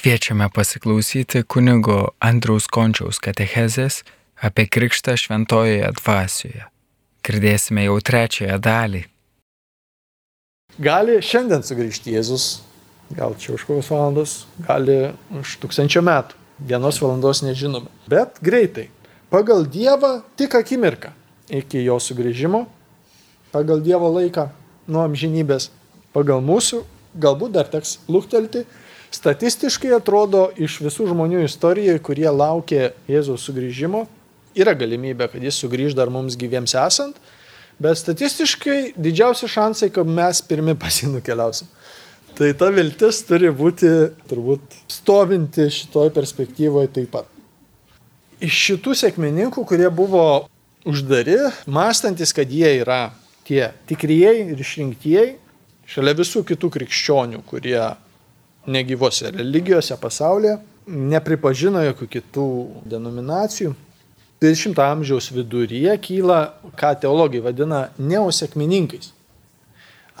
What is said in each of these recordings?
Kviečiame pasiklausyti kunigo Andriaus Končiaus katechezės apie krikštą šventojoje dvasioje. Girdėsime jau trečiąją dalį. Gali šiandien sugrįžti Jėzus, gal čia už kokios valandos, gali už tūkstančio metų. Vienos valandos nežinome. Bet greitai. Pagal Dievą tik akimirką iki jo sugrįžimo, pagal Dievo laiką nuo amžinybės, pagal mūsų, galbūt dar teks luktelti. Statistiškai atrodo iš visų žmonių istorijoje, kurie laukė Jėzaus sugrįžimo, yra galimybė, kad jis sugrįž dar mums gyviems esant, bet statistiškai didžiausi šansai, kad mes pirmi pasinukeliausim. Tai ta viltis turi būti turbūt stovinti šitoj perspektyvoje taip pat. Iš šitų sėkmininkų, kurie buvo uždari, mąstantis, kad jie yra tie tikrieji ir išrinktieji, šalia visų kitų krikščionių, kurie negyvose religijose pasaulyje, nepripažino jokių kitų denominacijų. 20 amžiaus viduryje kyla, ką teologai vadina neosekmininkais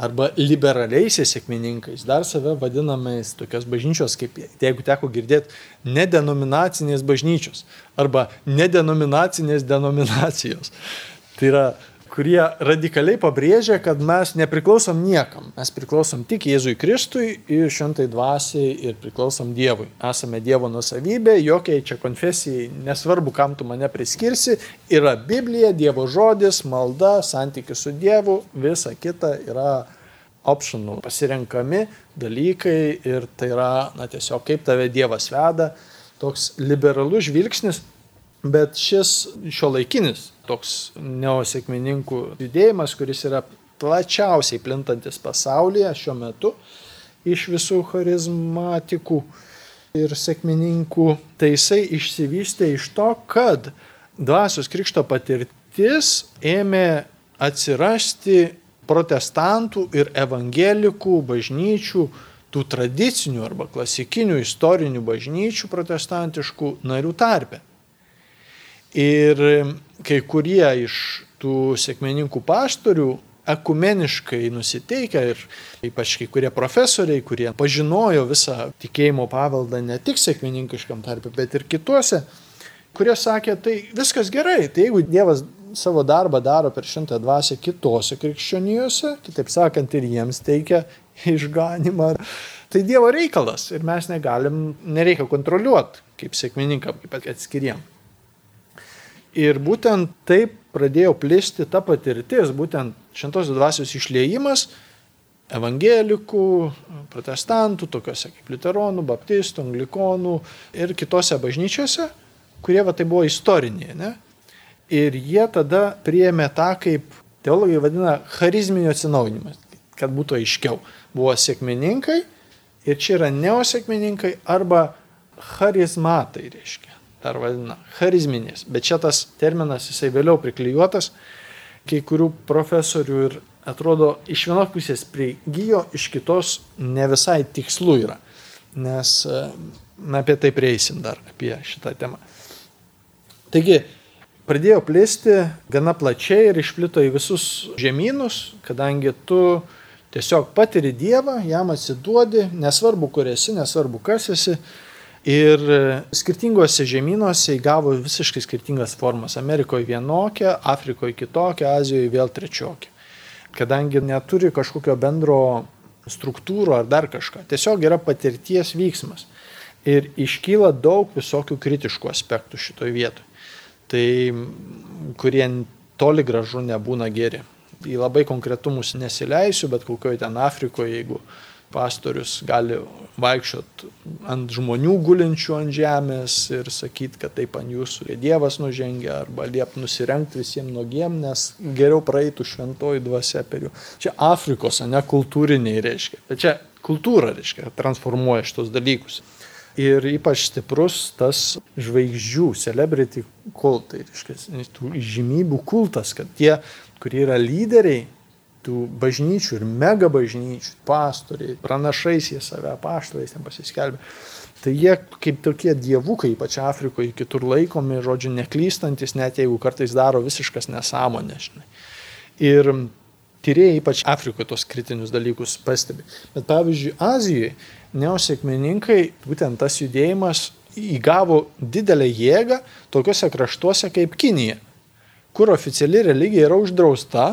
arba liberaliaisiais sėkmininkais, dar save vadinamais tokios bažnyčios, kaip jeigu teko girdėti, nedenominacinės bažnyčios arba nedenominacinės denominacijos. Tai yra kurie radikaliai pabrėžia, kad mes nepriklausom niekam. Mes priklausom tik Jėzui Kristui ir šventai dvasiai ir priklausom Dievui. Esame Dievo nusavybė, jokiai čia konfesijai, nesvarbu, kam tu mane priskirsi, yra Biblija, Dievo žodis, malda, santykis su Dievu, visa kita yra optional, pasirenkami dalykai ir tai yra, na tiesiog kaip tave Dievas veda, toks liberalus žvilgsnis, bet šis šio laikinis toks neosekmininkų judėjimas, kuris yra plačiausiai plintantis pasaulyje šiuo metu iš visų charizmatikų ir sėkmininkų, tai jisai išsivystė iš to, kad dvasios krikšto patirtis ėmė atsirasti protestantų ir evangelikų bažnyčių, tų tradicinių arba klasikinių istorinių bažnyčių protestantiškų narių tarpe. Ir kai kurie iš tų sėkmeninkų pastorių ekumeniškai nusiteikę ir ypač kai kurie profesoriai, kurie pažinojo visą tikėjimo paveldą ne tik sėkmininkiškam tarpe, bet ir kituose, kurie sakė, tai viskas gerai, tai jeigu Dievas savo darbą daro per šimtą dvasę kitose krikščionijose, kitaip sakant, ir jiems teikia išganimą, tai Dievo reikalas ir mes negalim, nereikia kontroliuoti kaip sėkmininkam, kaip atskiriem. Ir būtent taip pradėjo plisti ta patirtis, būtent šventosios dvasios išliejimas evangelikų, protestantų, tokiuose kaip liuteronų, baptistų, anglikonų ir kitose bažnyčiose, kurie va tai buvo istoriniai. Ne? Ir jie tada priėmė tą, kaip teologai vadina, charizminio atsinaujinimas, kad būtų aiškiau. Buvo sėkmininkai ir čia yra neosėkmininkai arba charizmatai, reiškia dar vadina charizminės, bet čia tas terminas jisai vėliau priklijuotas, kai kurių profesorių ir atrodo iš vienos pusės prigijo, iš kitos ne visai tikslu yra, nes na, apie tai prieisim dar, apie šitą temą. Taigi, pradėjo plėsti gana plačiai ir išplito į visus žemynus, kadangi tu tiesiog patiri Dievą, jam atsiduodi, nesvarbu, kur esi, nesvarbu, kas esi, Ir skirtingose žemynuose įgavo visiškai skirtingas formas. Amerikoje vienokia, Afrikoje kitokia, Azijoje vėl trečiokia. Kadangi neturi kažkokio bendro struktūrų ar dar kažką. Tiesiog yra patirties vyksmas. Ir iškyla daug visokių kritiškų aspektų šitoje vietoje. Tai kurie toli gražu nebūna geri. Į labai konkretumus nesileisiu, bet kokioje ten Afrikoje, jeigu pastorius gali vaikščiot ant žmonių gulinčių ant žemės ir sakyti, kad taip ant jūsų Dievas nužengia, arba liep nusirengti visiems nuogiem, nes geriau praeitų šventoji dvasia per jų. Čia Afrikos, ne kultūriniai reiškia. Bet čia kultūra reiškia, transformuoja šitos dalykus. Ir ypač stiprus tas žvaigždžių, celebrity kultai, reiškia, žymybių kultas, kad tie, kurie yra lyderiai, tų bažnyčių ir mega bažnyčių, pastoriai, pranašais jie save, paštalais ten pasiskelbė. Tai jie kaip tokie dievukai, ypač Afrikoje, kitur laikomi, žodžiu, neklystantis, net jeigu kartais daro visiškas nesąmonė. Žinai. Ir tyrėjai ypač Afrikoje tos kritinius dalykus pastebi. Bet pavyzdžiui, Azijoje neosekmininkai, būtent tas judėjimas įgavo didelę jėgą tokiuose kraštuose kaip Kinija, kur oficiali religija yra uždrausta,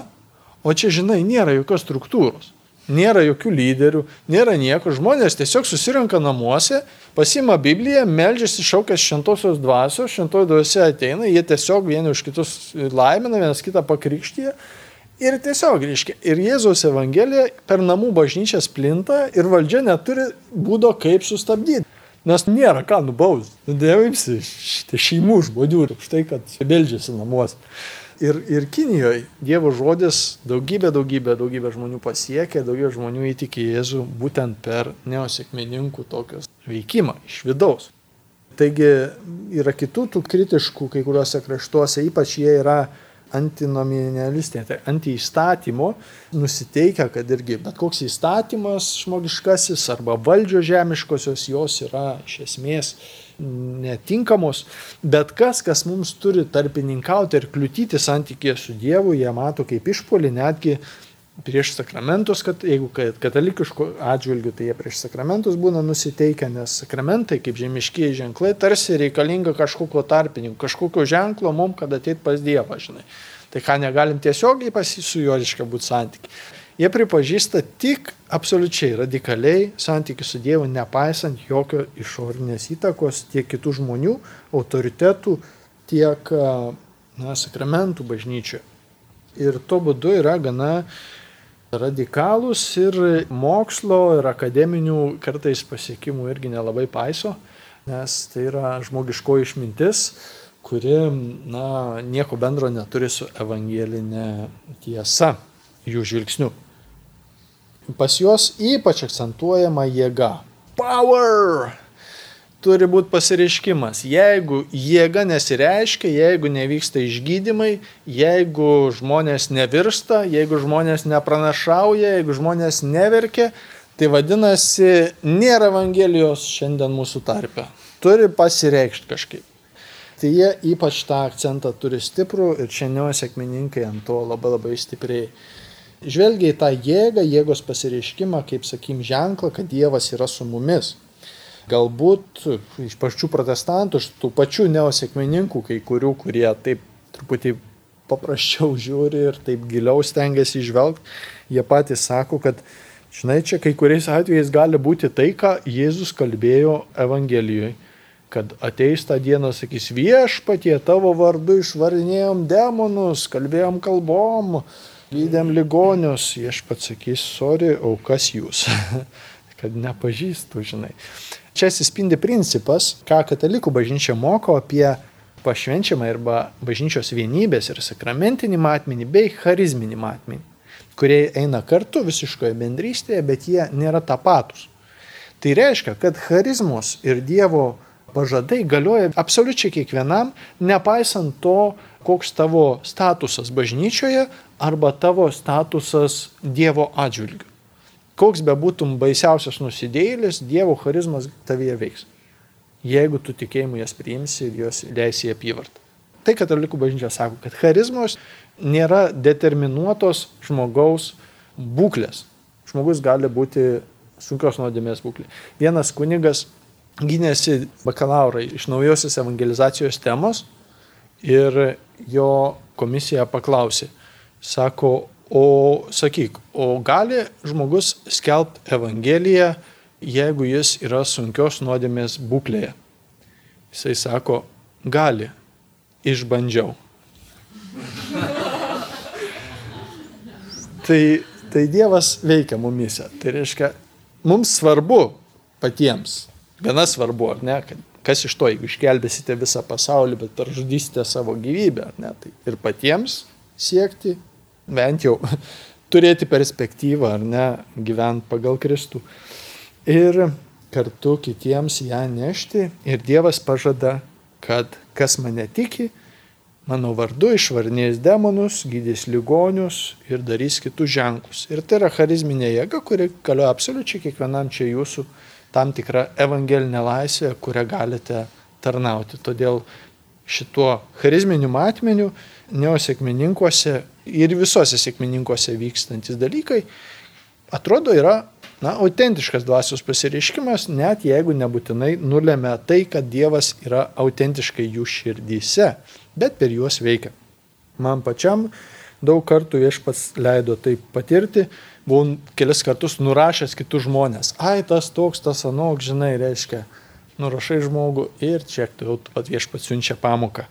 o čia, žinai, nėra jokios struktūros. Nėra jokių lyderių, nėra nieko, žmonės tiesiog susirenka namuose, pasima Bibliją, melžiasi šaukęs šventosios dvasios, šventoji dvasia ateina, jie tiesiog vieni už kitus laimina, vienas kitą pakrikštyje. Ir tiesiog, reiškia, ir Jėzaus Evangelija per namų bažnyčias plinta ir valdžia neturi būdo kaip sustabdyti. Nes nėra ką nubausti. Dievimsi šitie šeimų žmonių už tai, kad beldžiasi namuose. Ir, ir Kinijoje Dievo žodis daugybė, daugybė, daugybė žmonių pasiekė, daugybė žmonių įtikė Jėzų būtent per neosekmeninkų tokios veikimą iš vidaus. Taigi yra kitų tų kritiškų kai kuriuose kraštuose, ypač jie yra antinominalistai, tai antiįstatymo, nusiteikia, kad irgi bet koks įstatymas žmogiškasis arba valdžio žemiškosios jos yra iš esmės netinkamos, bet kas, kas mums turi tarpininkauti ir kliūtyti santykėje su Dievu, jie mato kaip išpolį netgi prieš sakramentus, kad jeigu katalikiškų atžvilgių, tai jie prieš sakramentus būna nusiteikę, nes sakramentai kaip žemiškiai ženklai tarsi reikalinga kažkokio tarpininko, kažkokio ženklo mums, kad ateit pas Dievą, žinai. Tai ką negalim tiesiogiai pas jį su juo reiškia būti santykiai jie pripažįsta tik absoliučiai radikaliai santykių su Dievu, nepaisant jokio išorinės įtakos tiek kitų žmonių, autoritetų, tiek na, sakramentų bažnyčioje. Ir tuo būdu yra gana radikalūs ir mokslo, ir akademinių kartais pasiekimų irgi nelabai paiso, nes tai yra žmogiškoji išmintis, kuri na, nieko bendro neturi su evangelinė tiesa jų žvilgsniu pas juos ypač akcentuojama jėga. Power! Turi būti pasireiškimas. Jeigu jėga nesireiškia, jeigu nevyksta išgydymai, jeigu žmonės nevirsta, jeigu žmonės nepranašauja, jeigu žmonės neverkia, tai vadinasi, nėra Evangelijos šiandien mūsų tarpe. Turi pasireikšti kažkaip. Tai jie ypač tą akcentą turi stiprų ir šiandien sėkmininkai ant to labai labai stipriai žvelgia į tą jėgą, jėgos pasireiškimą, kaip sakim, ženklą, kad Dievas yra su mumis. Galbūt iš pačių protestantų, iš tų pačių neosekmeninkų, kai kurių, kurie taip truputį paprasčiau žiūri ir taip giliau stengiasi išvelgti, jie patys sako, kad, žinai, čia kai kuriais atvejais gali būti tai, ką Jėzus kalbėjo Evangelijoje kad ateis tą dieną, sakys viešpatie, tavo vardu išvarinėjom demonus, kalbėjom kalbom, gydėm ligonius, aš pats sakys, sorry, o kas jūs? kad nepažįstu, žinai. Čia atsispindi principas, ką katalikų bažnyčia moko apie pašvenčiamą arba bažnyčios vienybės ir sakramentinį matmenį bei charizminį matmenį, kurie eina kartu visiškoje bendrystėje, bet jie nėra tapatus. Tai reiškia, kad charizmos ir Dievo pažadai galioja absoliučiai kiekvienam, nepaisant to, koks tavo statusas bažnyčioje arba tavo statusas Dievo atžvilgiu. Koks bebūtum baisiausias nusidėjėlis, Dievo charizmas tavyje veiks. Jeigu tu tikėjimu jas priimsi ir jos leisi į apyvartą. Tai katalikų bažnyčia sako, kad charizmos nėra determinuotos žmogaus būklės. Žmogus gali būti sunkios nuodėmės būklė. Vienas kunigas gynėsi bakalaurą iš naujosios evangelizacijos temos ir jo komisija paklausė, Sako, o sakyk, o gali žmogus skelbti Evangeliją, jeigu jis yra sunkios nuodėmės būklėje? Jisai sako, gali, išbandžiau. tai, tai Dievas veikia mumise. Tai reiškia, mums svarbu patiems, gana svarbu, ar ne, kad kas iš to, jeigu išgelbėsite visą pasaulį, bet pražudysite savo gyvybę, ar ne, tai ir patiems siekti, bent jau turėti perspektyvą, ar ne, gyventi pagal Kristų. Ir kartu kitiems ją nešti. Ir Dievas pažada, kad kas mane tiki, mano vardu išvarnės demonus, gydys ligonius ir darys kitus ženklus. Ir tai yra charizminė jėga, kuri galioja absoliučiai kiekvienam čia jūsų tam tikra evangelinė laisvė, kurią galite tarnauti. Todėl šituo charizminiu matmeniu neosėkmininkuose ir visose sėkmininkuose vykstantis dalykai atrodo yra na, autentiškas dvasios pasireiškimas, net jeigu nebūtinai nulėmė tai, kad Dievas yra autentiškai jų širdyse, bet per juos veikia. Man pačiam daug kartų viešpats leido tai patirti, buvau kelis kartus nurašęs kitus žmonės. Ai, tas toks, tas anok, žinai, reiškia, nurašai žmogų ir čia tu pat viešpats siunčia pamoką.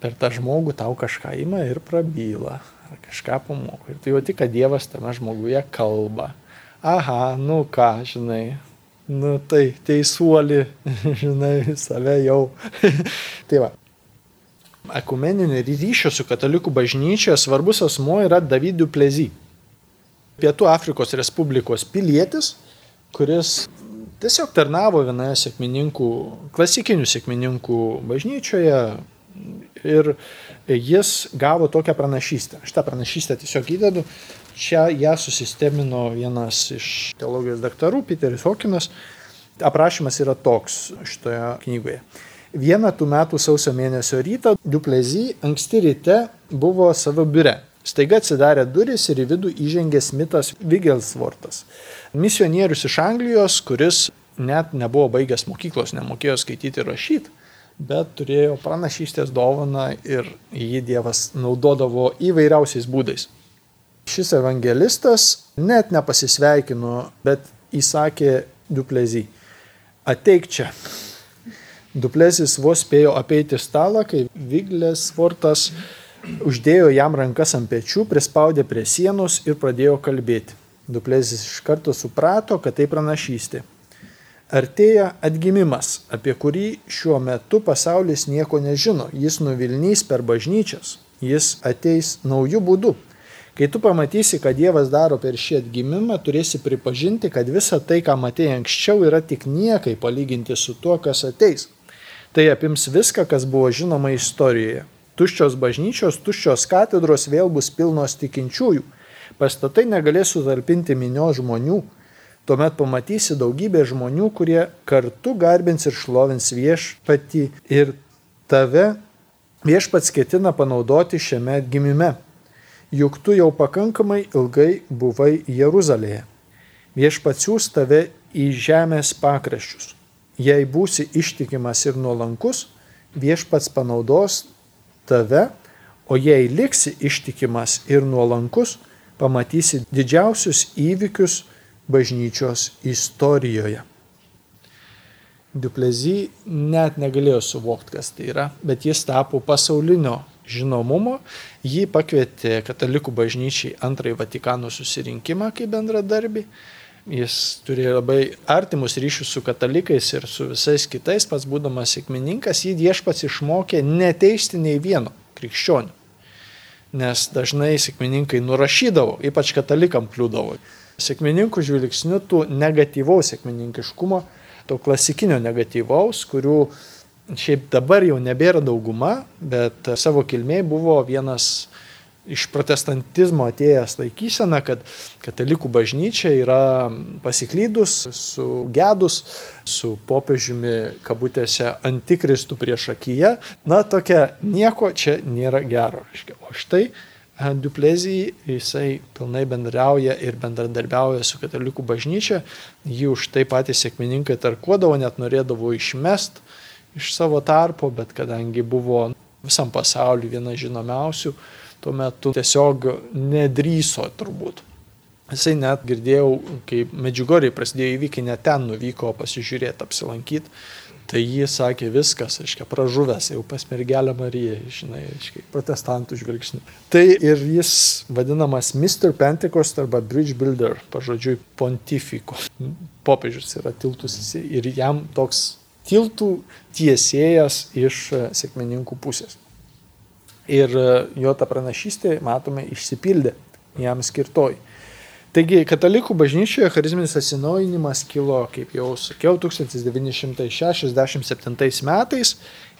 Per tą žmogų tau kažką ima ir prabyla, ar kažką pamoko. Ir tu jauti, kad Dievas tame žmoguje kalba aha, nu ką, žinai, nu tai teisuoli, žinai, save jau. tai va. Ekumeninio ryšio su katalikų bažnyčia svarbus asmo yra Davidų Plezy. Pietų Afrikos Respublikos pilietis, kuris tiesiog tarnavo vienoje sėkmininkų, klasikinių sėkmininkų bažnyčioje ir jis gavo tokią pranašystę. Šitą pranašystę tiesiog įdedu Čia ją susistemino vienas iš teologijos daktarų, Peteris Hokinas. Aprašymas yra toks šitoje knygoje. Vieną tų metų sausio mėnesio rytą Duplezy anksti ryte buvo savo biure. Staiga atsidarė duris ir į vidų įžengė Smithas Vigelsvortas. Misionierius iš Anglijos, kuris net nebuvo baigęs mokyklos, nemokėjo skaityti ir rašyti, bet turėjo pranašystės dovaną ir jį Dievas naudodavo įvairiausiais būdais. Šis evangelistas net nepasisveikino, bet įsakė Duplezį, ateik čia. Duplezis vos spėjo apeiti stalą, kai Viglės Fortas uždėjo jam rankas ant pečių, prispaudė prie sienos ir pradėjo kalbėti. Duplezis iš karto suprato, kad tai pranašystė. Artėja atgimimas, apie kurį šiuo metu pasaulis nieko nežino. Jis nuvilnys per bažnyčias, jis ateis naujų būdų. Kai tu pamatysi, kad Dievas daro per šį atgimimą, turėsi pripažinti, kad visa tai, ką matėjai anksčiau, yra tik niekai palyginti su tuo, kas ateis. Tai apims viską, kas buvo žinoma istorijoje. Tuščios bažnyčios, tuščios katedros vėl bus pilnos tikinčiųjų. Pastatai negalės sutalpinti minio žmonių. Tuomet pamatysi daugybę žmonių, kurie kartu garbins ir šlovins viešpatį ir tave viešpats ketina panaudoti šiame atgimime juk tu jau pakankamai ilgai buvai Jeruzalėje. Viešpats siūs tave į žemės pakraščius. Jei būsi ištikimas ir nuolankus, viešpats panaudos tave, o jei liksi ištikimas ir nuolankus, pamatysi didžiausius įvykius bažnyčios istorijoje. Duplezy net negalėjo suvokti, kas tai yra, bet jis tapo pasaulinio žinomumo, jį pakvietė katalikų bažnyčiai antrąjį Vatikano susirinkimą kaip bendradarbį. Jis turėjo labai artimus ryšius su katalikais ir su visais kitais, pats būdamas sėkmininkas, jį viešpats išmokė neteisti nei vieno krikščionių. Nes dažnai sėkmininkai nurašydavo, ypač katalikam kliūdavo. Sėkmininkų žvilgsnių tų negatyvaus sėkmininkiškumo, to klasikinio negatyvaus, kurių šiaip dabar jau nebėra dauguma, bet savo kilmėje buvo vienas iš protestantizmo atėjęs laikysena, kad katalikų bažnyčia yra pasiklydus, sugedus, su popiežiumi kabutėse antikristų prieš akiją. Na, tokia nieko čia nėra gero. O štai Duplezijai jisai pilnai bendrauja ir bendradarbiauja su katalikų bažnyčia, jį už tai patys sėkmininkai tarkuodavo, net norėdavo išmest iš savo tarpo, bet kadangi buvo visam pasauliu viena žinomiausių, tuo metu tiesiog nedryso turbūt. Jisai net girdėjau, kai Medžiugoriai prasidėjo įvykiai, net ten nuvyko pasižiūrėti, apsilankyti. Tai jį sakė viskas, aiškiai, pražuvęs, jau pas mergelę Mariją, žinai, aiškiai, protestantų žvilgsnių. Tai ir jis vadinamas Mr. Pentecost arba Bridge Builder, pažodžiui, pontifiko. Popiežius yra tiltus ir jam toks tiltų tiesėjas iš e, sėkmininkų pusės. Ir e, jo ta pranašystė, matome, išsipildė jam skirtoj. Taigi, katalikų bažnyčioje charizminis atsinaujinimas kilo, kaip jau sakiau, 1967 metais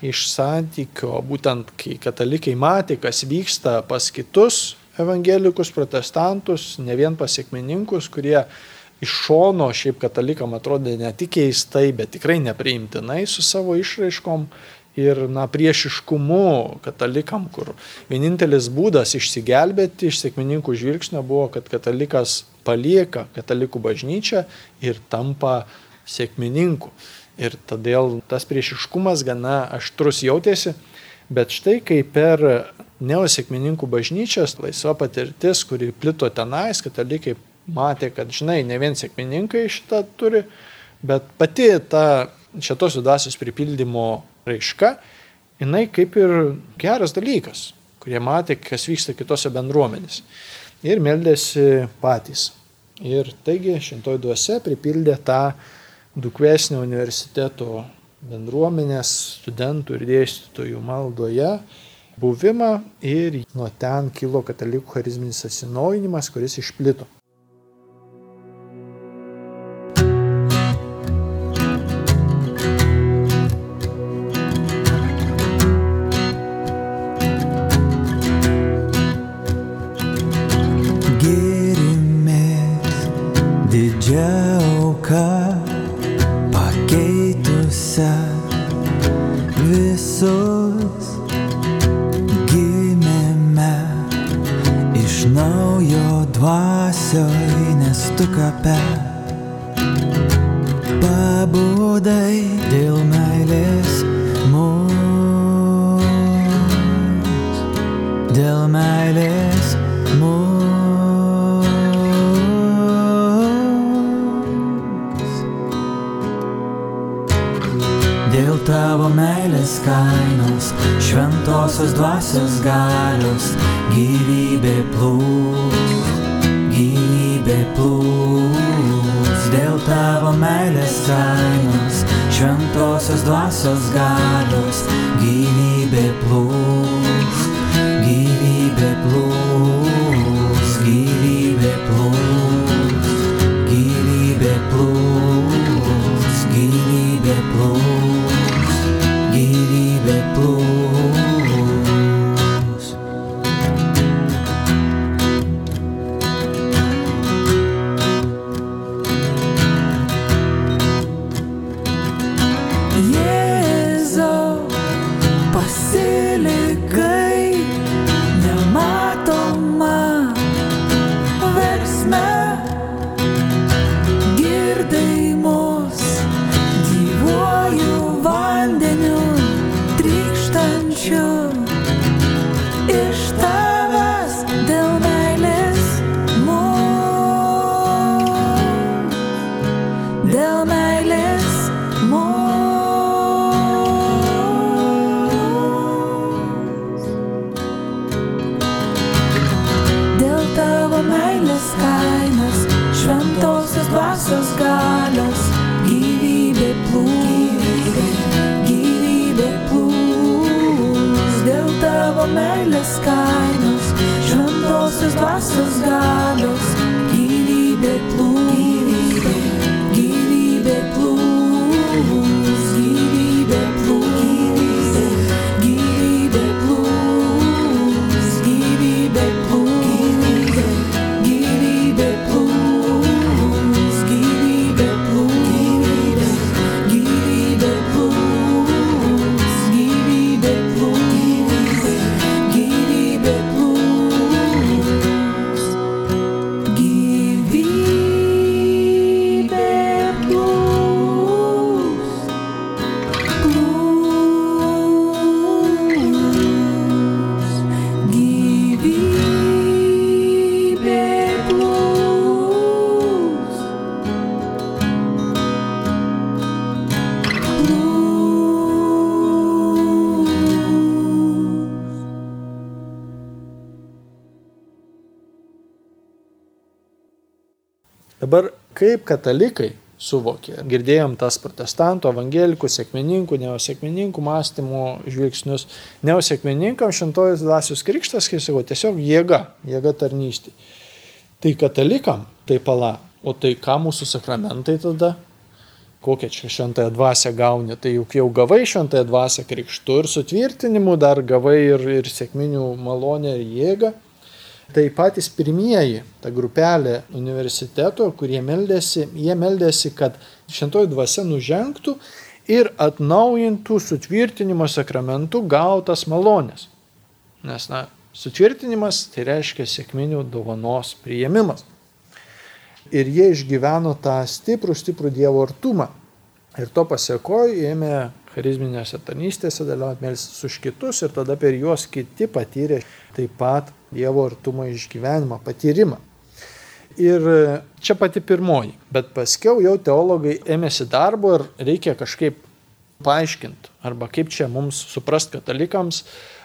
iš santykio, būtent kai katalikai matė, kas vyksta pas kitus evangelikus, protestantus, ne vien pasiekmininkus, kurie iš šono šiaip katalikam atrodė ne tik keistai, bet tikrai nepriimtinai su savo išraiškom ir na, priešiškumu katalikam, kur vienintelis būdas išsigelbėti iš sėkmininkų žvilgsnio buvo, kad katalikas palieka katalikų bažnyčią ir tampa sėkmininku. Ir todėl tas priešiškumas gana aštrus jautėsi. Bet štai kai per neosėkmininkų bažnyčias laisva patirtis, kuri plito tenais, katalikai matė, kad, žinai, ne vien sėkmininkai šitą turi, bet pati ta šitos dvasios pripildymo raiška, jinai kaip ir geras dalykas, kurie matė, kas vyksta kitose bendruomenėse. Ir meldėsi patys. Ir taigi šintoji dvasia pripildė tą dukvesnio universiteto bendruomenės, studentų ir dėstytojų maldoje buvimą ir nuo ten kilo katalikų charizminis atsinaujinimas, kuris išplito. Šventosios dvasios galios, gyvybė plūs, gyvybė plūs, dėl tavo meilės kainos, šventosios dvasios galios, gyvybė plūs, gyvybė plūs, chose. kainos, šventos uz vasaras gadus. Kaip katalikai suvokė, girdėjom tas protestantų, evangelikų, sėkmininkų, neosėkmininkų mąstymų žvilgsnius. Neosėkmininkam šventojus dvasios krikštas, kai sakau, tiesiog jėga, jėga tarnystė. Tai katalikam tai pala, o tai ką mūsų sakramentai tada? Kokią čia šventąją dvasę gauni, tai juk jau gavai šventąją dvasę krikštų ir sutvirtinimu, dar gavai ir, ir sėkminių malonę ir jėgą. Tai patys pirmieji, ta grupelė universiteto, kurie meldėsi, jie meldėsi, kad šventoji dvasia nužengtų ir atnaujintų sutvirtinimo sakramentų gautas malonės. Nes, na, sutvirtinimas tai reiškia sėkminių dovanos priėmimas. ir jie išgyveno tą stiprų, stiprų Dievo artumą. Ir to pasiekoju ėmė charizminėse tarnystėse dalyvauti melstis už kitus ir tada per juos kiti patyrė taip pat Dievo artumo išgyvenimą, patyrimą. Ir čia pati pirmoji, bet paskiau jau teologai ėmėsi darbo ir reikia kažkaip paaiškinti, arba kaip čia mums suprast katalikams,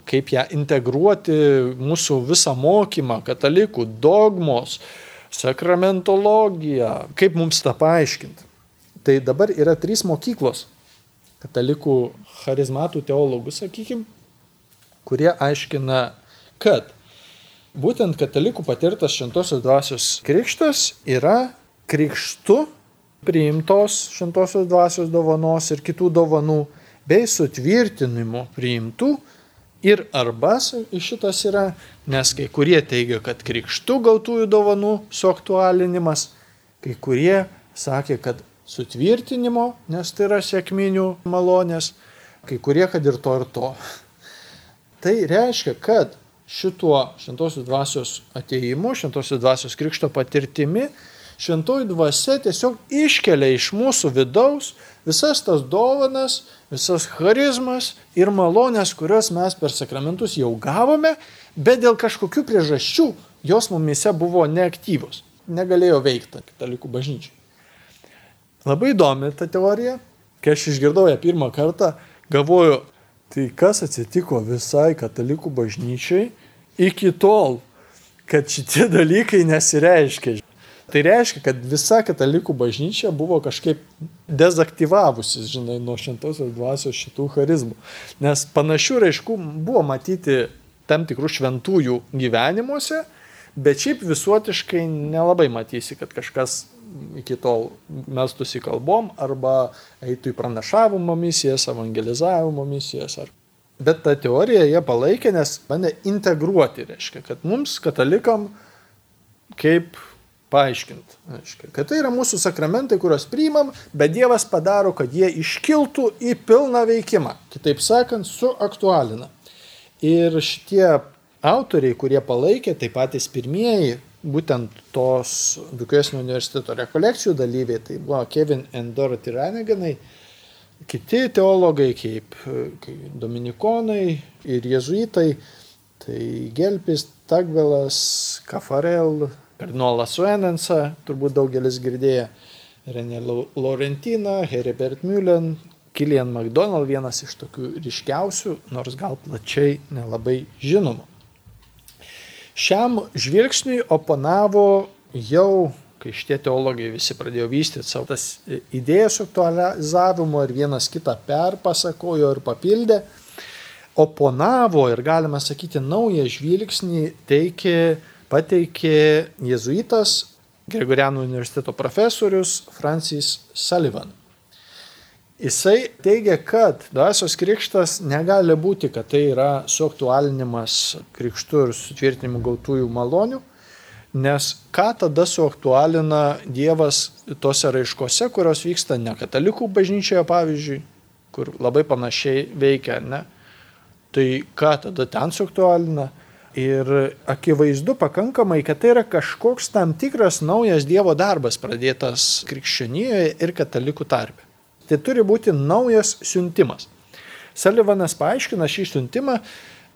kaip ją integruoti mūsų visą mokymą, katalikų dogmos, sakramentologija, kaip mums tą paaiškinti. Tai dabar yra trys mokyklos katalikų charizmatų teologų, sakykime, kurie aiškina, kad būtent katalikų patirtas šventosios dvasios krikštas yra krikštu priimtos šventosios dvasios dovanos ir kitų dovanų bei sutvirtinimu priimtų ir arba šitas yra, nes kai kurie teigia, kad krikštų gautųjų dovanų suaktualinimas, kai kurie sakė, kad sutvirtinimo, nes tai yra sėkminių malonės, kai kurie, kad ir to ir to. Tai reiškia, kad šituo šventosios dvasios ateimu, šventosios dvasios krikšto patirtimi, šventoji dvasia tiesiog iškelia iš mūsų vidaus visas tas dovanas, visas charizmas ir malonės, kurias mes per sakramentus jau gavome, bet dėl kažkokių priežasčių jos mumise buvo neaktyvos, negalėjo veikti katalikų bažnyčiai. Labai įdomi ta teorija. Kai aš išgirdau ją pirmą kartą, galvoju, tai kas atsitiko visai katalikų bažnyčiai iki tol, kad šitie dalykai nesireiškia. Tai reiškia, kad visa katalikų bažnyčia buvo kažkaip dezaktyvavusi, žinai, nuo šventosios dvasios šitų charizmų. Nes panašių raiškų buvo matyti tam tikrų šventųjų gyvenimuose, bet šiaip visuotiškai nelabai matysi, kad kažkas iki tol mestųsi kalbom arba eitų į pranašavimo misijas, evangelizavimo misijas. Ar... Bet tą teoriją jie palaikė, nes bandė integruoti, reiškia, kad mums, katalikam, kaip paaiškinti, reiškia, kad tai yra mūsų sakramentai, kuriuos priimam, bet Dievas padaro, kad jie iškiltų į pilną veikimą. Kitaip sakant, suaktualina. Ir šitie autoriai, kurie palaikė, tai patys pirmieji būtent tos Dukesnio universiteto rekolekcijų dalyviai, tai buvo Kevin and Dorothy Raneganai, kiti teologai kaip, kaip dominikonai ir jezuitai, tai Gelpis, Tagvelas, Kafarel, Kardinolas Suenensa, turbūt daugelis girdėjo, René Laurentina, Heribert Mülen, Kilian McDonald, vienas iš tokių ryškiausių, nors gal plačiai nelabai žinomų. Šiam žvilgsniui oponavo jau, kai šitie teologai visi pradėjo vystyti savo tas idėjas aktualizavimo ir vienas kitą perpasakojo ir papildė, oponavo ir galima sakyti naują žvilgsnį teikė, pateikė jezuitas Gregorianų universiteto profesorius Francis Sullivan. Jisai teigia, kad dvasios krikštas negali būti, kad tai yra suaktualinimas krikštų ir sutvirtinimu gautųjų malonių, nes ką tada suaktualina Dievas tose raiškose, kurios vyksta ne katalikų bažnyčioje, pavyzdžiui, kur labai panašiai veikia, ne? Tai ką tada ten suaktualina? Ir akivaizdu pakankamai, kad tai yra kažkoks tam tikras naujas Dievo darbas pradėtas krikščionijoje ir katalikų tarpe. Tai turi būti naujas siuntimas. Salivanas paaiškina šį siuntimą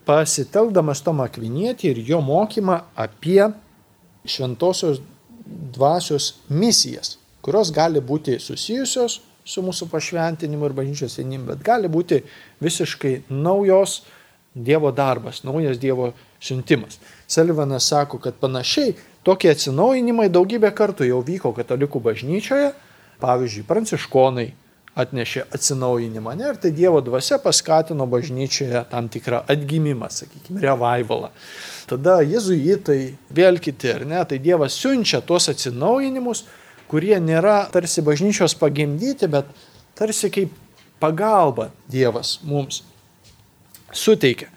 pasitelkdamas Tomą Akvinietį ir jo mokymą apie šventosios dvasios misijas, kurios gali būti susijusios su mūsų pašventinimu ir bažnyčios vienim, bet gali būti visiškai naujos Dievo darbas, naujas Dievo siuntimas. Salivanas sako, kad panašiai tokie atsinaujinimai daugybę kartų jau vyko katalikų bažnyčioje, pavyzdžiui, pranciškonai atnešė atsinaujinimą. Ne? Ir tai Dievo dvasia paskatino bažnyčioje tam tikrą atgimimą, sakykime, revivalą. Tada jezuitai, vėl kiti, ar ne, tai Dievas siunčia tuos atsinaujinimus, kurie nėra tarsi bažnyčios pagimdyti, bet tarsi kaip pagalba Dievas mums suteikia.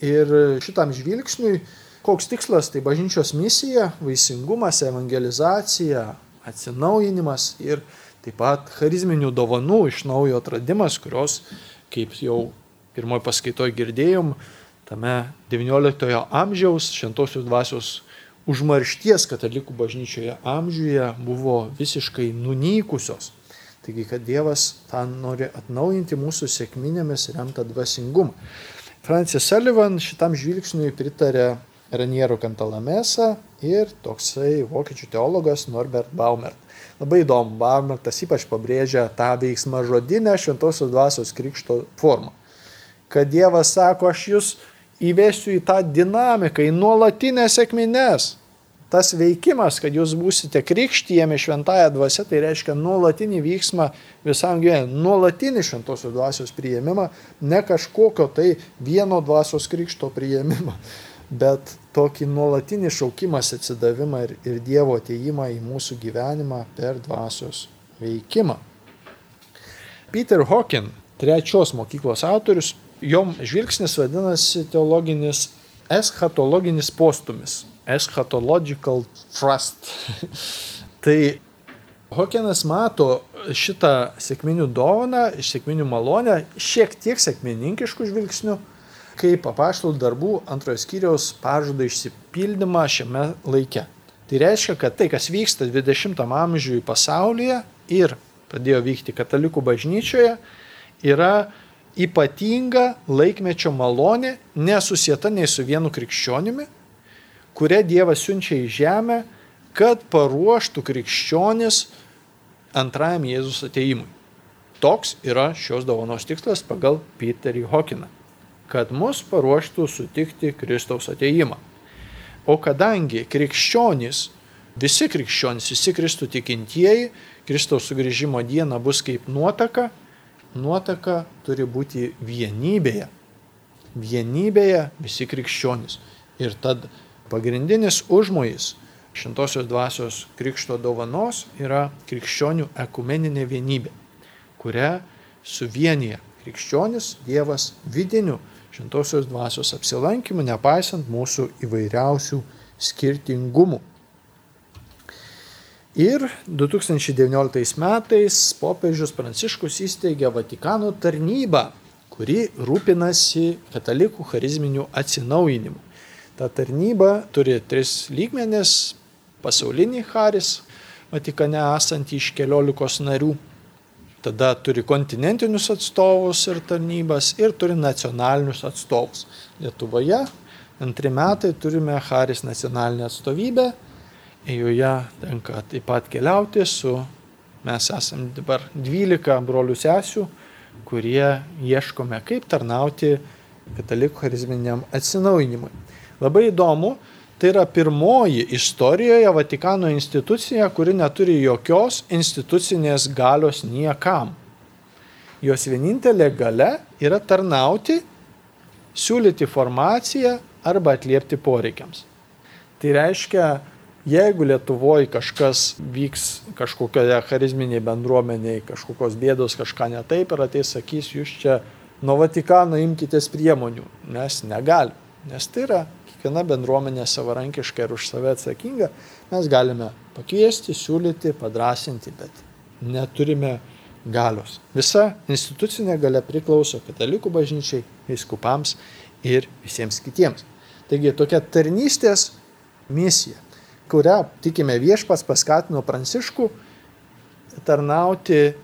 Ir šitam žvilgsniui, koks tikslas, tai bažnyčios misija, vaisingumas, evangelizacija, atsinaujinimas ir Taip pat charizminių dovanų iš naujo atradimas, kurios, kaip jau pirmoji paskaitoje girdėjom, tame XIX amžiaus šventosios dvasios užmaršties katalikų bažnyčioje amžiuje buvo visiškai nunykusios. Taigi, kad Dievas tą nori atnaujinti mūsų sėkminėmis remtą dvasingumą. Francis Sullivan šitam žvilgsniui pritarė Raniero Kantalamesa ir toksai vokiečių teologas Norbert Baumert. Labai įdomu, Baumertas ypač pabrėžia tą veiksmą žodinę šventosios dvasios krikšto formą. Kad Dievas sako, aš jūs įvesiu į tą dinamiką, į nuolatinės sėkmines. Tas veikimas, kad jūs būsite krikštyjami šventąją dvasę, tai reiškia nuolatinį vyksmą visam gyvenimui, nuolatinį šventosios dvasios priėmimą, ne kažkokio tai vieno dvasios krikšto priėmimą, bet tokį nuolatinį šaukimas atsidavimą ir, ir Dievo ateimą į mūsų gyvenimą per dvasios veikimą. Peter Hawking, trečios mokyklos autorius, jom žvilgsnis vadinasi teologinis eschatologinis postumis. Eschatological trust. tai Hokenas mato šitą sėkminių dovaną, sėkminių malonę šiek tiek sėkmininkiškų žvilgsnių, kaip apaštalų darbų antrojo skyriaus pažado išsipildymą šiame laike. Tai reiškia, kad tai, kas vyksta 20 amžiuje pasaulyje ir pradėjo vykti katalikų bažnyčioje, yra ypatinga laikmečio malonė, nesusieta nei su vienu krikščionimi, kurią Dievas siunčia į žemę, kad paruoštų krikščionis antrajam Jėzus ateimui. Toks yra šios dovanos tikslas pagal Peterį Hokiną - kad mus paruoštų sutikti Kristaus ateimą. O kadangi krikščionys, visi krikščionys, visi Kristų tikintieji, Kristaus sugrįžimo diena bus kaip nuotaka, nuotaka turi būti vienybėje. Vienybėje visi krikščionys. Ir tad pagrindinis užmojis šintosios dvasios krikšto dovanos yra krikščionių ekumeninė vienybė, kurią suvienyje krikščionis Dievas vidiniu šintosios dvasios apsilankimu, nepaisant mūsų įvairiausių skirtingumų. Ir 2019 metais popiežius Pranciškus įsteigė Vatikano tarnybą, kuri rūpinasi katalikų charizminių atsinaujinimu. Ta tarnyba turi tris lygmenis - pasaulinį haris, Vatikane esantį iš keliolikos narių, tada turi kontinentinius atstovus ir tarnybas ir turi nacionalinius atstovus. Lietuvoje antri metai turime haris nacionalinę atstovybę joje tenka taip pat keliauti su, mes esame dabar 12 brolių sesių, kurie ieškome, kaip tarnauti katalikų charizminiam atsinaujinimui. Labai įdomu, tai yra pirmoji istorijoje Vatikano institucija, kuri neturi jokios institucinės galios niekam. Jos vienintelė gale yra tarnauti, siūlyti informaciją arba atliepti poreikiams. Tai reiškia, Jeigu Lietuvoje kažkas vyks kažkokioje charizminėje bendruomenėje, kažkokios bėdos, kažką ne taip ir ateis sakys, jūs čia nuo Vatikano imkitės priemonių, mes negalim, nes tai yra kiekviena bendruomenė savarankiška ir už save atsakinga, mes galime pakviesti, siūlyti, padrasinti, bet neturime galios. Visa institucinė galia priklauso katalikų bažnyčiai, viskupams ir visiems kitiems. Taigi tokia tarnystės misija kurią, tikime, viešpas paskatino Pranciškų tarnauti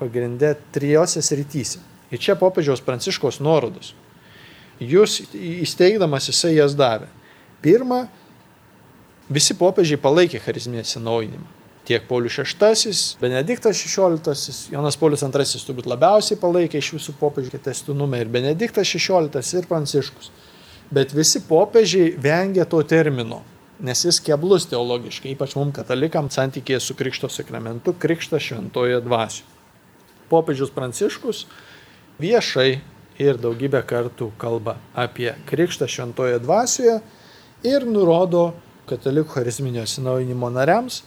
pagrindę trijose srityse. Ir čia popiežiaus Pranciškos nuorodos. Jūs įsteigdamas jisai jas davė. Pirma, visi popiežiai palaikė charizminį atsinaujinimą. Tiek Paulius VI, Benediktas XVI, Jonas Paulius II turbūt labiausiai palaikė iš visų popiežių testinumą ir Benediktas XVI ir Pranciškus. Bet visi popiežiai vengia to termino nes jis keblus teologiškai, ypač mums katalikams santykėje su Krikšto sakramentu, Krikštas šventoje dvasioje. Popiežius Pranciškus viešai ir daugybę kartų kalba apie Krikštą šventoje dvasioje ir nurodo katalikų charizminio atsinaujinimo nariams,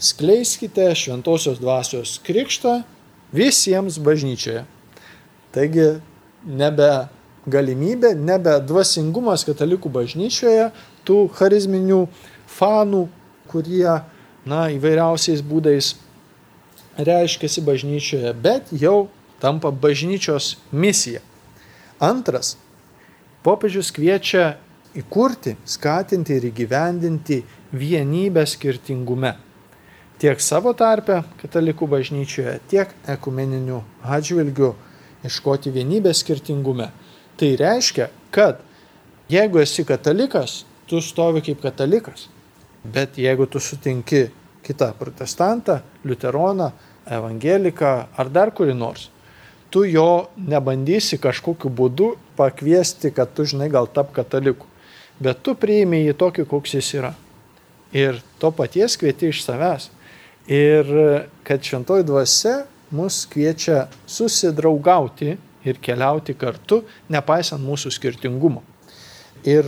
skleiskite šventosios dvasios krikštą visiems bažnyčioje. Taigi nebe galimybė, nebe dvasingumas katalikų bažnyčioje, tų charizminių fanų, kurie, na, įvairiausiais būdais reiškiasi bažnyčioje, bet jau tampa bažnyčios misija. Antras, popiežius kviečia įkurti, skatinti ir įgyvendinti vienybę skirtingume. Tiek savo tarpe katalikų bažnyčioje, tiek ekumeninių atžvilgių iškoti vienybę skirtingume. Tai reiškia, kad jeigu esi katalikas, tu stovi kaip katalikas. Bet jeigu tu sutinki kitą protestantą, liuteroną, evangeliką ar dar kurį nors, tu jo nebandysi kažkokiu būdu pakviesti, kad tu žinai gal tap kataliku. Bet tu priimi jį tokį, koks jis yra. Ir to paties kvieti iš savęs. Ir kad šventoji dvasia mus kviečia susidraugauti ir keliauti kartu, nepaisant mūsų skirtingumo. Ir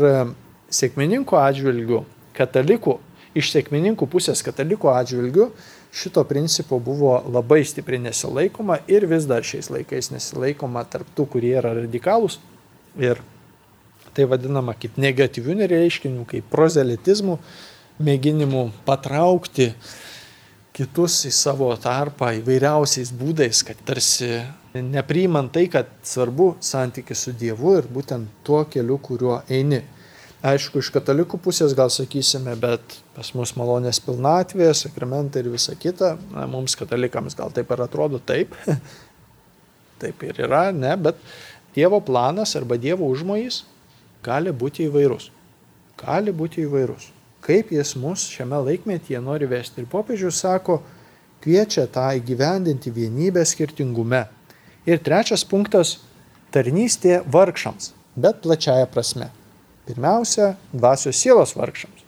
sėkmininkų atžvilgių, katalikų, iš sėkmininkų pusės katalikų atžvilgių, šito principo buvo labai stipriai nesilaikoma ir vis dar šiais laikais nesilaikoma tarp tų, kurie yra radikalūs ir tai vadinama kaip negatyvių nereiškinių, kaip prozelitizmų, mėginimų patraukti kitus į savo tarpą įvairiausiais būdais, kad tarsi nepriimant tai, kad svarbu santykis su Dievu ir būtent tuo keliu, kuriuo eini. Aišku, iš katalikų pusės gal sakysime, bet pas mus malonės pilnatvė, sakramentai ir visa kita, na, mums katalikams gal taip ir atrodo taip, taip ir yra, ne, bet Dievo planas arba Dievo užmojais gali būti įvairus. Gali būti įvairus. Kaip jis mus šiame laikmetyje nori vesti. Ir popiežius sako, kviečia tą įgyvendinti vienybę skirtingume. Ir trečias punktas - tarnystė vargšams, bet plačiaja prasme. Pirmiausia, dvasios sielos vargšams.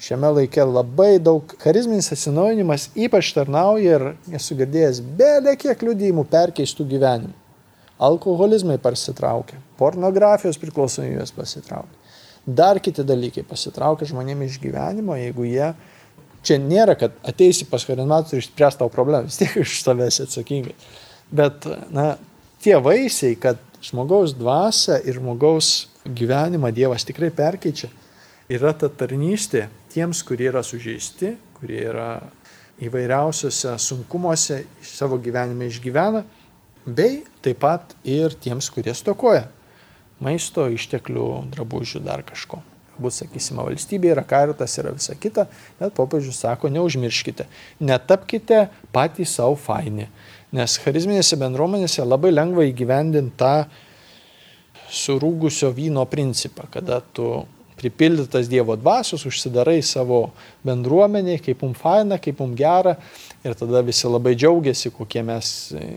Šiame laike labai daug charizminis atsinaujinimas ypač tarnauja ir esu girdėjęs belė kiek liudymų perkeistų gyvenimų. Alkoholizmai pasitraukia, pornografijos priklausomybės pasitraukia. Dar kiti dalykai pasitraukia žmonėmis iš gyvenimo, jeigu jie čia nėra, kad ateisi pas charizmatorių ir išspręs tau problemą, vis tiek iš savęs atsakingai. Bet, na, tie vaisiai, kad žmogaus dvasia ir žmogaus gyvenimą Dievas tikrai perkeičia. Yra ta tarnystė tiems, kurie yra sužeisti, kurie yra įvairiausiose sunkumuose savo gyvenime išgyvena, bei taip pat ir tiems, kurie stokoja maisto, išteklių, drabužių, dar kažko. Galbūt, sakysime, valstybė yra karitas, yra visa kita, bet popiežius sako, neužmirškite, netapkite patys savo faini, nes charizminėse bendruomenėse labai lengva įgyvendinti tą surūgusio vyno principą, kada tu pripildytas Dievo dvasios, užsidarai savo bendruomeniai, kaip mums faina, kaip mums gera ir tada visi labai džiaugiasi, kokie mes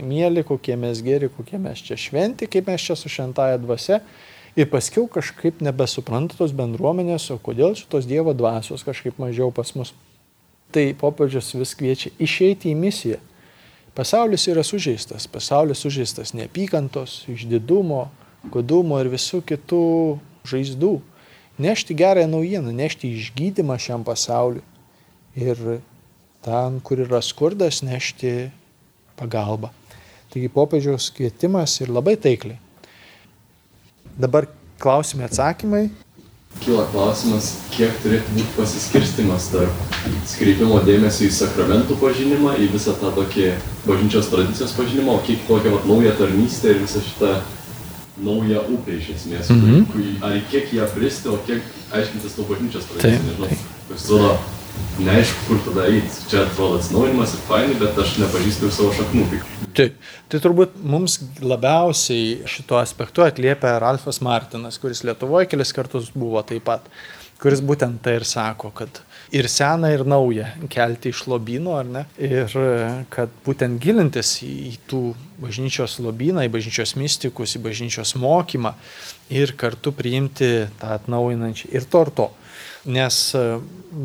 mėly, kokie mes geri, kokie mes čia šventi, kaip mes čia su šventąją dvasia. Ir paskiau kažkaip nebesupranta tos bendruomenės, o kodėl šitos Dievo dvasios kažkaip mažiau pas mus. Tai popiežius vis kviečia išeiti į misiją. Pasaulis yra sužeistas, pasaulis sužeistas neapykantos, išdidumo, godumo ir visų kitų žaizdų. Nešti gerąją naujieną, nešti išgydymą šiam pasauliu. Ir ten, kur yra skurdas, nešti pagalbą. Taigi popiežiaus kvietimas ir labai taikliai. Dabar klausimai atsakymai. Kyla klausimas, kiek turėtų būti pasiskirstimas tarp skreipimo dėmesio į sakramentų pažinimą, į visą tą tokį bažnyčios tradicijos pažinimą, o kiek tokią vat, naują tarnystę ir visą šitą naują upę iš esmės, mm -hmm. kur, ar kiek ją pristi, o kiek aiškintis to bažnyčios tradicijos, nežinau. Toks atrodo, neaišku, kur tada eiti. Čia atrodo atsinaujinimas ir fainai, bet aš nepažįstu ir savo šaknų. Taip, tai turbūt mums labiausiai šito aspektu atliepia Ralfas Martinas, kuris Lietuvoje kelis kartus buvo taip pat, kuris būtent tai ir sako, kad ir seną, ir naują kelti iš lobino, ar ne? Ir kad būtent gilintis į tų bažnyčios lobyną, į bažnyčios mystikus, į bažnyčios mokymą ir kartu priimti tą atnaujinančią ir to ir to. Nes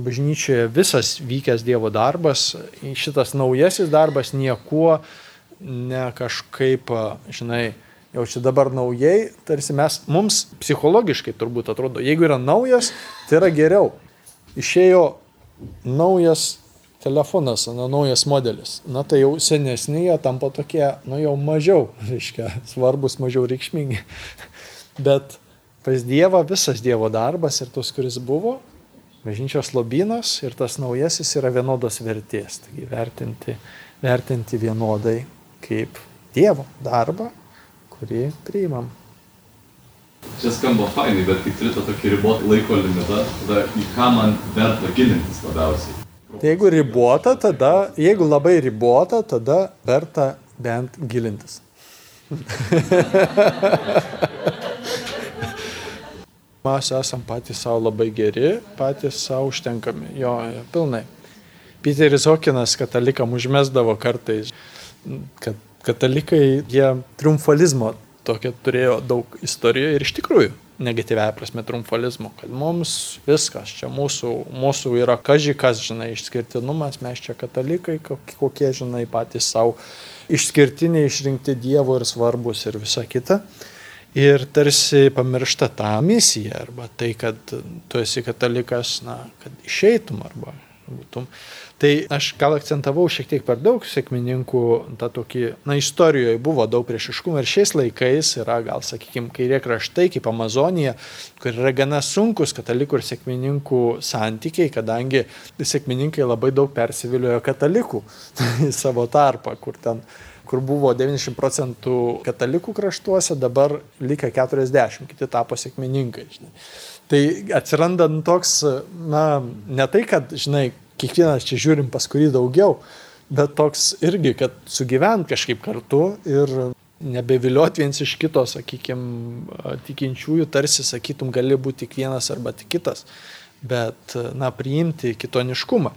bažnyčioje visas vykęs Dievo darbas, šitas naujasis darbas niekuo ne kažkaip, žinai, jau čia dabar naujai, tarsi mes, mums psichologiškai turbūt atrodo, jeigu yra naujas, tai yra geriau išėjo naujas telefonas, na, naujas modelis. Na tai jau senesni jie tampa tokie, nu jau mažiau, reiškia, svarbus, mažiau reikšmingi. Bet pas Dievą visas Dievo darbas ir tos, kuris buvo, bažnyčios lobynas ir tas naujasis yra vienodos vertės. Taigi vertinti, vertinti vienodai kaip Dievo darbą, kurį priimam. Čia skamba fainai, bet kai turi tą tokį ribotą laiko limitą, tada į ką man verta gilintis labiausiai. Tai jeigu ribota, tada, jeigu labai ribota, tada verta bent gilintis. Mes esam patys savo labai geri, patys savo užtenkami. Jo, jo pilnai. Peteris Hokinas katalikam užmesdavo kartais, kad katalikai jie triumfalizmo tokia turėjo daug istorijoje ir iš tikrųjų negatyvę prasme triumfalizmo, kad mums viskas, čia mūsų, mūsų yra kažkas, žinai, išskirtinumas, mes čia katalikai, kokie, žinai, patys savo išskirtiniai išrinkti Dievo ir svarbus ir visa kita. Ir tarsi pamiršta tą misiją, arba tai, kad tu esi katalikas, na, kad išeitum arba būtum. Tai aš gal akcentavau šiek tiek per daug sėkmininkų, tą tokį, na, istorijoje buvo daug priešiškumų ir šiais laikais yra gal, sakykime, kairė kraštai kaip Amazonija, kur yra gana sunkus katalikų ir sėkmininkų santykiai, kadangi sėkmininkai labai daug persiviliojo katalikų į savo tarpą, kur ten kur buvo 90 procentų katalikų kraštuose, dabar likę 40, kiti tapo sėkmininkai. Žinai. Tai atsiranda toks, na, ne tai, kad, žinai, kiekvienas čia žiūrim pas kurį daugiau, bet toks irgi, kad sugyvent kažkaip kartu ir nebeviliot viens iš kito, sakykime, tikinčiųjų, tarsi sakytum, gali būti tik vienas arba tik kitas, bet, na, priimti kitoniškumą.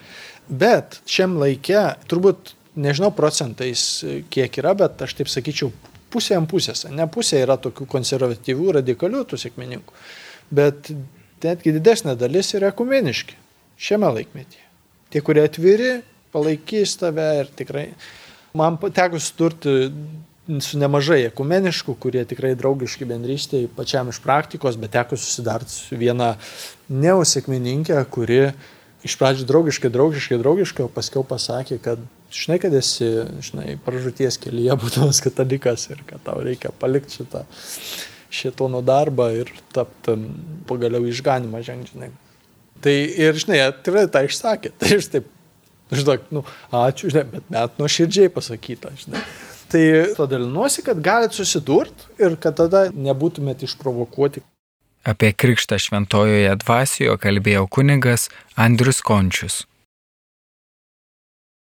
Bet šiam laikė, turbūt, nežinau procentais kiek yra, bet aš taip sakyčiau, pusė ant pusės. Ne pusė yra tokių konservatyvių, radikalių tų sėkmininkų, bet netgi didesnė dalis yra ekumeniški šiame laikmetyje tie, kurie atviri, palaikys tave ir tikrai. Man teko suturti su nemažai ekumeniškų, kurie tikrai draugiški bendrystėje, pačiam iš praktikos, bet teko susidarti su viena neosekmininkė, kuri iš pradžių draugiškai, draugiškai, draugiškai, o paskiau pasakė, kad žinai, kad esi, žinai, pražūties kelyje būdamas katalikas ir kad tau reikia palikti šitą šitono darbą ir tapti pagaliau išganimą žengžinai. Tai ir, žinai, tikrai tą išsakė. Tai aš taip, žinok, nu, ačiū, žinai, bet net nuoširdžiai pasakyta, žinai. Tai todėl nuosi, kad galit susidurt ir kad tada nebūtumėt išprovokuoti. Apie krikštą šventojoje dvasioje kalbėjo kunigas Andrius Končius.